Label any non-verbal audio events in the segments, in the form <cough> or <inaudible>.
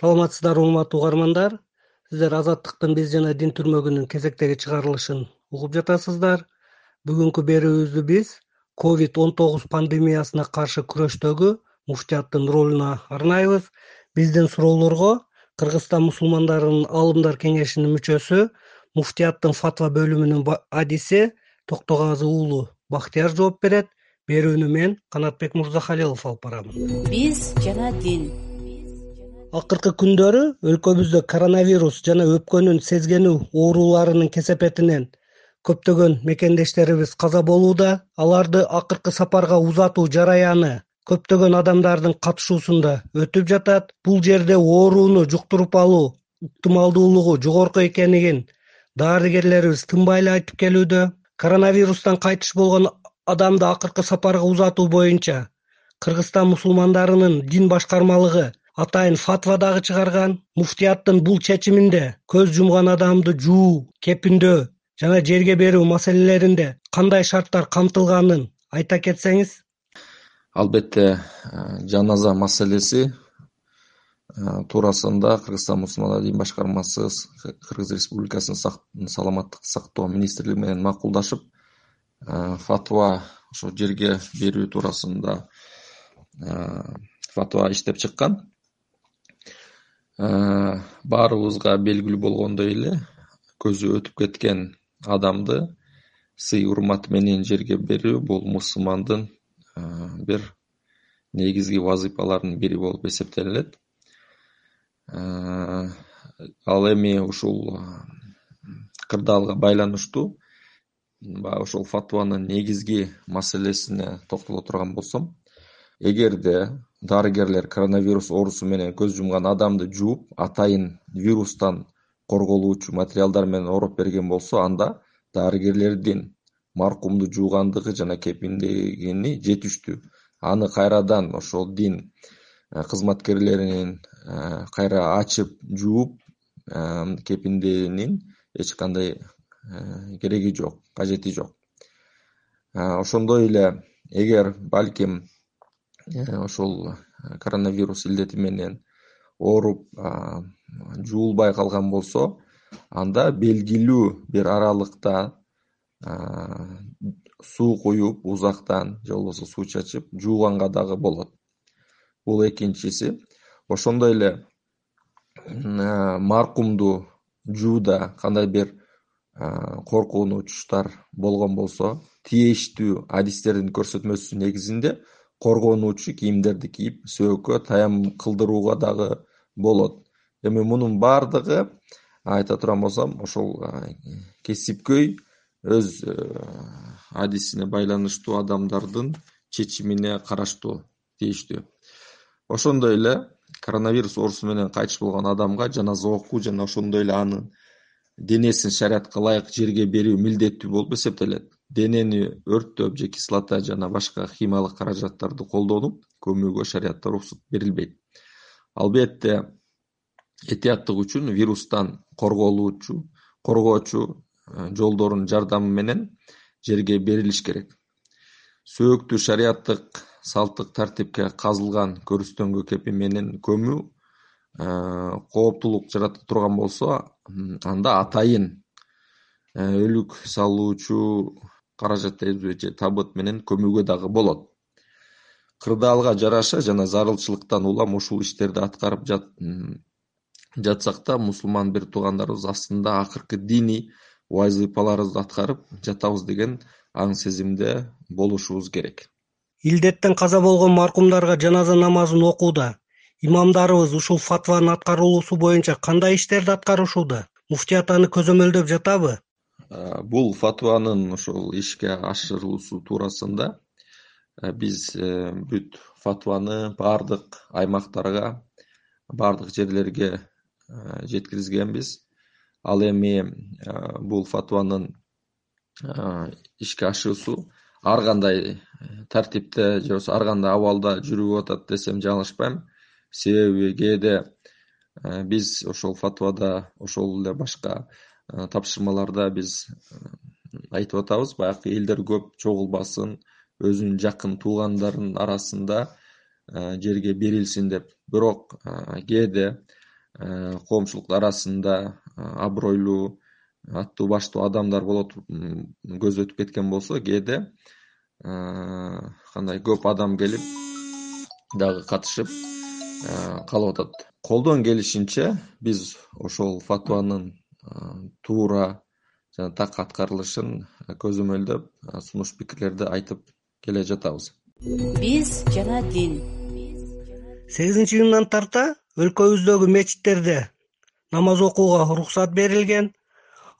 саламатсыздарбы урматтуу угармандар. Сиздер азаттыктын биз жана дин түрмөгүнүн кезектеги чыгарылышын угуп жатасыздар. Бүгүнкү берүүбүздү биз ковид он тогуз пандемиясына каршы күрөштөгү муфтияттын ролуна арнайбыз. Биздин суроолорго кыргызстан мусулмандарынын аалымдар кеңешинин мүчөсү муфтияттын фатва бөлүмүнүн адиси токтогазы уулу бактыяр жооп берет. Берүүнү мен канатбек мырзахалилов алып барам. Биз жана дин акыркы күндөрү өлкөбүздө коронавирус жана өпкөнүн сезгенүү ооруларынын кесепетинен көптөгөн мекендештерибиз каза болууда аларды акыркы сапарга узатуу жараяны көптөгөн адамдардын катышуусунда өтүп жатат. Бул жерде ооруну жуктуруп алуу ыктымалдуулугу жогорку экенин дарыгерлерибиз тынбай эле айтып келүүдө? Коронавирустан кайтыш болгон адамды акыркы сапарга узатуу боюнча кыргызстан мусулмандарынын дин башкармалыгы атайын фатва дагы чыгарган муфтияттын бул чечиминде көз жумган адамды жуу кепиндөө жана жерге берүү маселелеринде кандай шарттар камтылганын айта кетсеңиз. Албетте э, жаназа маселеси э, туурасында кыргызстан мусулмандар дин башкармасы кыргыз республикасынын саламаттык сактоо министрлиги менен макулдашып э, фатва ошо жерге берүү туурасында фатва иштеп чыккан баарыбызга белгилүү болгондой эле көзү өтүп кеткен адамды сый урмат менен жерге берүү бул мусулмандын э, бир негизги вазыйфаларынын бири болуп эсептелинет. Э, ал эми ушул кырдаалга байланыштуу баягы ошол фатванын негизги маселесине токтоло турган болсом эгерде дарыгерлер коронавирус оорусу менен көз жумган адамды жууп атайын вирустан корголуучу материалдар менен ороп берген болсо анда дарыгерлердин маркумду жуугандыгы жана кепиндегени жетиштүү. Аны кайрадан ошол дин э, кызматкерлеринин э, кайра ачып жууп э, кепинденин эч кандай кереги жок кажети жок. Ошондой эле эгер балким ошол э, коронавирус илдети менен ооруп жуулбай калган болсо анда белгилүү бир аралыкта суу куюп узактан же болбосо суу чачып жууганга дагы болот. Бул экинчиси. Ошондой эле маркумду жууда кандай бир коркунучтар болгон болсо тиештүү адистердин көрсөтмөсү негизинде коргонуучу кийимдерди кийип сөөккө таям кылдырууга дагы болот. Эми мунун баардыгы айта турган болсом ошол кесипкөй өз э, адисине байланыштуу адамдардын чечимине караштуу тийиштүү. Ошондой эле коронавирус оорусу менен кайтыш болгон адамга жаназа окуу жана ошондой эле анын денесин шариятка ылайык жерге берүү милдеттүү болуп эсептелет денени өрттөп же кислота жана башка химиялык каражаттарды колдонуп көмүүгө шариятта уруксат берилбейт. Албетте этияттык үчүн вирустан корголуучу коргоочу э, жолдордун жардамы менен жерге берилиш керек. Сөөктү шарияттык салттык тартипке казылган көрүстөнгө кепин менен көмүү э, кооптулук жарата турган болсо анда атайын э, өлүк салуучу каражат же табыт менен көмүүгө дагы болот. Кырдаалга жараша жана зарылчылыктан улам ушул иштерди аткарып жатсак да мусулман бир туугандарыбыз астында акыркы диний вазыйфаларыбызды аткарып жатабыз деген аң сезимде болушубуз керек. Илдеттен каза болгон маркумдарга жаназа намазын окууда имамдарыбыз ушул фатванын аткарылуусу боюнча кандай иштерди аткарышууда муфтият аны көзөмөлдөп жатабы бул фатванын ошол ишке ашырылуусу туурасында биз э, бүт фатваны баардык аймактарга баардык жерлерге э, жеткиргенбиз ал эми э, бул фатванын ишке ашуусу ар кандай тартипте же болбосо ар кандай абалда жүрүп атат десем жаңылышпайм себеби кээде биз ошол фатвада ошол эле башка Э, тапшырмаларда биз э, айтып атабыз. Баягы элдер көп чогулбасын өзүнүн жакын туугандарынын арасында э, жерге берилсин деп. Бирок кээде коомчулук арасында абройлуу аттуу баштуу адамдар боло туруп көзү өтүп кеткен болсо кээде кандай көп адам келип дагы катышып калып атат. Колдон келишинче биз ошол фатванын туура жана так аткарылышын көзөмөлдөп сунуш пикирлерди айтып келе жатабыз. Биз жана дин. Сегизинчи июндан тарта өлкөбүздөгү мечиттерде намаз окууга уруксат берилген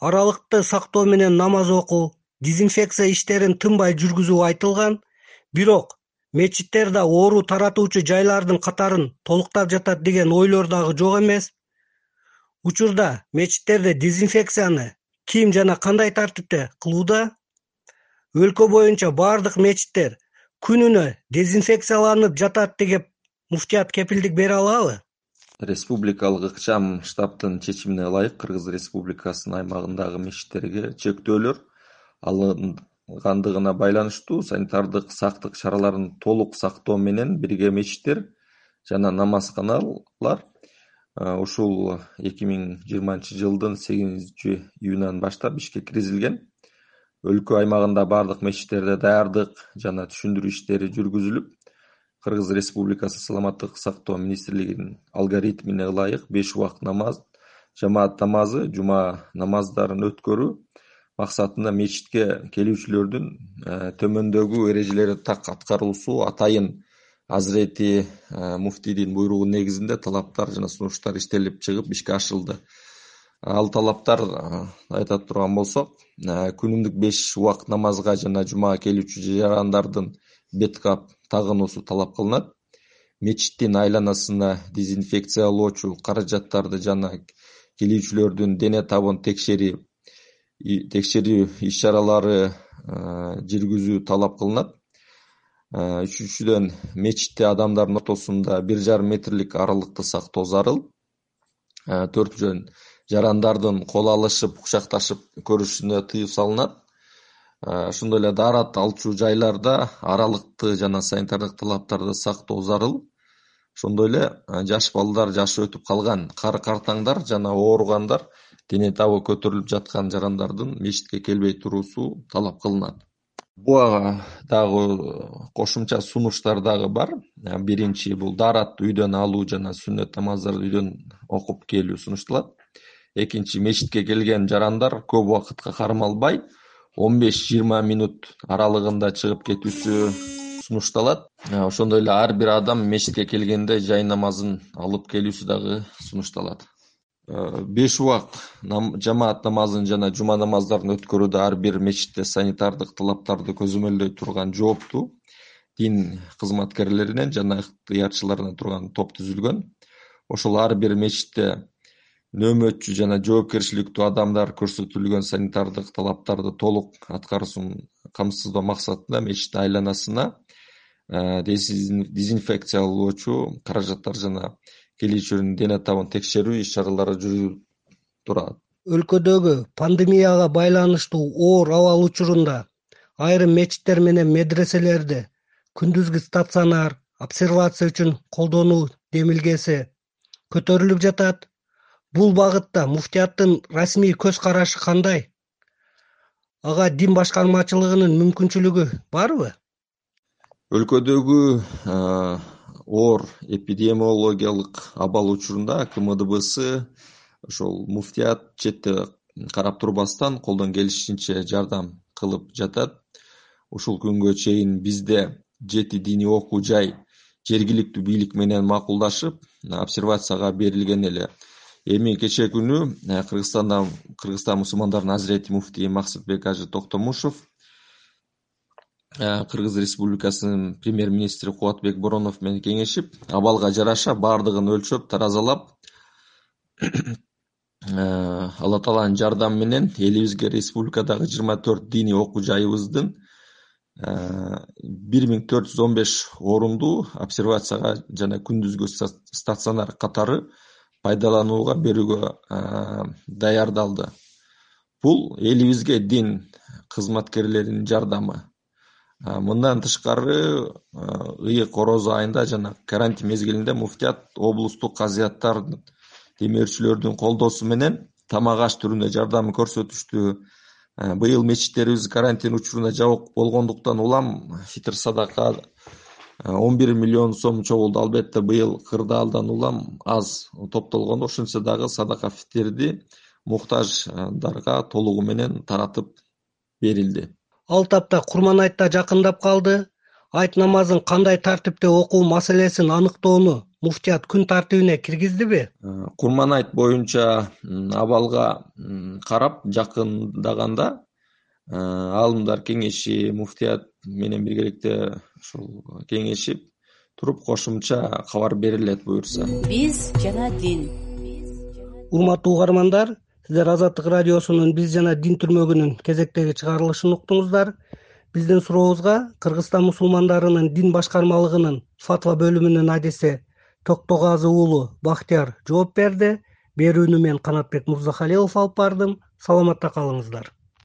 аралыкты сактоо менен намаз окуу дезинфекция иштерин тынбай жүргүзүү айтылган бирок мечиттерде оору таратуучу жайлардын катарын толуктап жатат деген ойлор дагы жок эмес учурда мечиттерде дезинфекцияны ким жана кандай тартипте кылууда? Өлкө боюнча баардык мечиттер күнүнө дезинфекцияланып жатат деп муфтият кепилдик бере алабы республикалык ыкчам штабтын чечимине ылайык кыргыз республикасынын аймагындагы мечиттерге чектөөлөр. Алынгандыгына байланыштуу санитардык сактык чараларын толук сактоо менен бирге мечиттер жана намазканалар ушул эки миң жыйырманчы жылдын сегизинчи июнунан баштап ишке киргизилген. Өлкө аймагында баардык мечиттерде даярдык жана түшүндүрүү иштери жүргүзүлүп кыргыз республикасы саламаттык сактоо министрлигинин алгоритмине ылайык беш убакыт намаз жамаат намазы жума намаздарын өткөрүү максатында мечитке келүүчүлөрдүн э, төмөндөгү эрежелери так аткарылуусу атайын азирети э, муфтийдин буйругу негизинде талаптар жана сунуштар иштелип чыгып ишке ашырылды ал талаптар айта турган болсок күнүмдүк беш убакыт намазга жана жумага келүүчү жарандардын бет кап тагынуусу талап кылынат. Мечиттин айланасына дезинфекциялоочу каражаттарды жана келүүчүлөрдүн дене табын текшерүү иш чаралары жүргүзүү талап кылынат үчүнчүдөн мечитте адамдардын ортосунда бир жарым метрлик аралыкты сактоо зарыл. Төртүнчүдөн жарандардын кол алышып кучакташып көрүшүнө тыюу салынат. Ошондой эле даарат алчу жайларда аралыкты жана санитардык талаптарды сактоо зарыл. Ошондой эле жаш балдар жашы өтүп калган кары картаңдар жана ооругандар дене табы көтөрүлүп жаткан жарандардын мечитке келбей туруусу талап кылынат. Буга дагы кошумча сунуштар дагы бар. Биринчи бул дааратты үйдөн алуу жана сүннөт намаздарды үйдөн окуп келүү сунушталат экинчи мечитке келген жарандар көп убакытка кармалбай он беш жыйырма минут аралыгында чыгып кетүүсү сунушталат. Ошондой эле ар бир адам мечитке келгенде жай намазын алып келүүсү дагы сунушталат беш убакыт жамаат намазын жана жума намаздарын өткөрүүдө ар бир мечитте санитардык талаптарды көзөмөлдөй турган жооптуу дин кызматкерлеринен жана ыктыярчыларынан турган топ түзүлгөн. Ошол ар бир мечитте нөөмөтчү жана жоопкерчиликтүү адамдар көрсөтүлгөн санитардык талаптарды толук аткаруусун камсыздоо максатында мечит айланасына э, дезинфекциялоочу каражаттар жана келүүчүлөрдүн дене табын текшерүү иш чаралары жүрүлүп турат. Өлкөдөгү пандемияга байланыштуу оор абал учурунда айрым мечиттер менен медреселерди күндүзгү стационар обсервация үчүн колдонуу демилгеси көтөрүлүп жатат. Бул багытта муфтияттын расмий көз карашы кандай? Ага дин башкармачылыгынын мүмкүнчүлүгү барбы өлкөдөгү оор эпидемиологиялык абал учурунда кмдбс ошол муфтият четте карап турбастан колдон келишинче жардам кылып жатат. Ушул күнгө чейин бизде жети диний окуу жай жергиликтүү бийлик менен макулдашып обсервацияга берилген эле. Эми кечээ күнү э, кыргызстанда кыргызстан мусулмандарынын азирети муфтийи максытбек ажы токтомушев кыргыз республикасынын премьер министри кубатбек боронов менен кеңешип абалга жараша баардыгын өлчөп таразалап <coughs> э, алла тааланын жардамы менен элибизге республикадагы жыйырма төрт диний окуу жайыбыздын бир миң төрт жүз он беш орундуу обсервацияга жана күндүзгү стационар катары пайдаланууга берүүгө даярдалды. Бул элибизге дин кызматкерлеринин жардамы мындан тышкары ыйык орозо айында жана карантин мезгилинде муфтият облустук казыяттардын демөөрчүлөрдүн колдоосу менен тамак аш түрүндө жардам көрсөтүштү. Быйыл мечиттерибиз карантин учуруна жабык болгондуктан улам фитр садака он бир миллион сом чогулду. Албетте быйыл кырдаалдан улам аз топтолгон ошентсе дагы садака фитрди муктаждарга толугу менен таратып берилди ал тапта курман айт да жакындап калды. Айт намазын кандай тартипте окуу маселесин аныктоону муфтият күн тартибине киргиздиби? Э, курман айт боюнча абалга карап жакындаганда э, аалымдар кеңеши муфтият менен биргеликте ушул кеңешип туруп кошумча кабар берилет буюрса. Биз жана дин. Урматтуу угармандар сиздер азаттык радиосунун биз жана дин түрмөгүнүн кезектеги чыгарылышын уктуңуздар. Биздин сурообузга кыргызстан мусулмандарынын дин башкармалыгынын фатва бөлүмүнүн адиси токтогазы уулу бактияр жооп берди. Берүүнү мен канатбек мырзахалилов алып бардым. Саламатта калыңыздар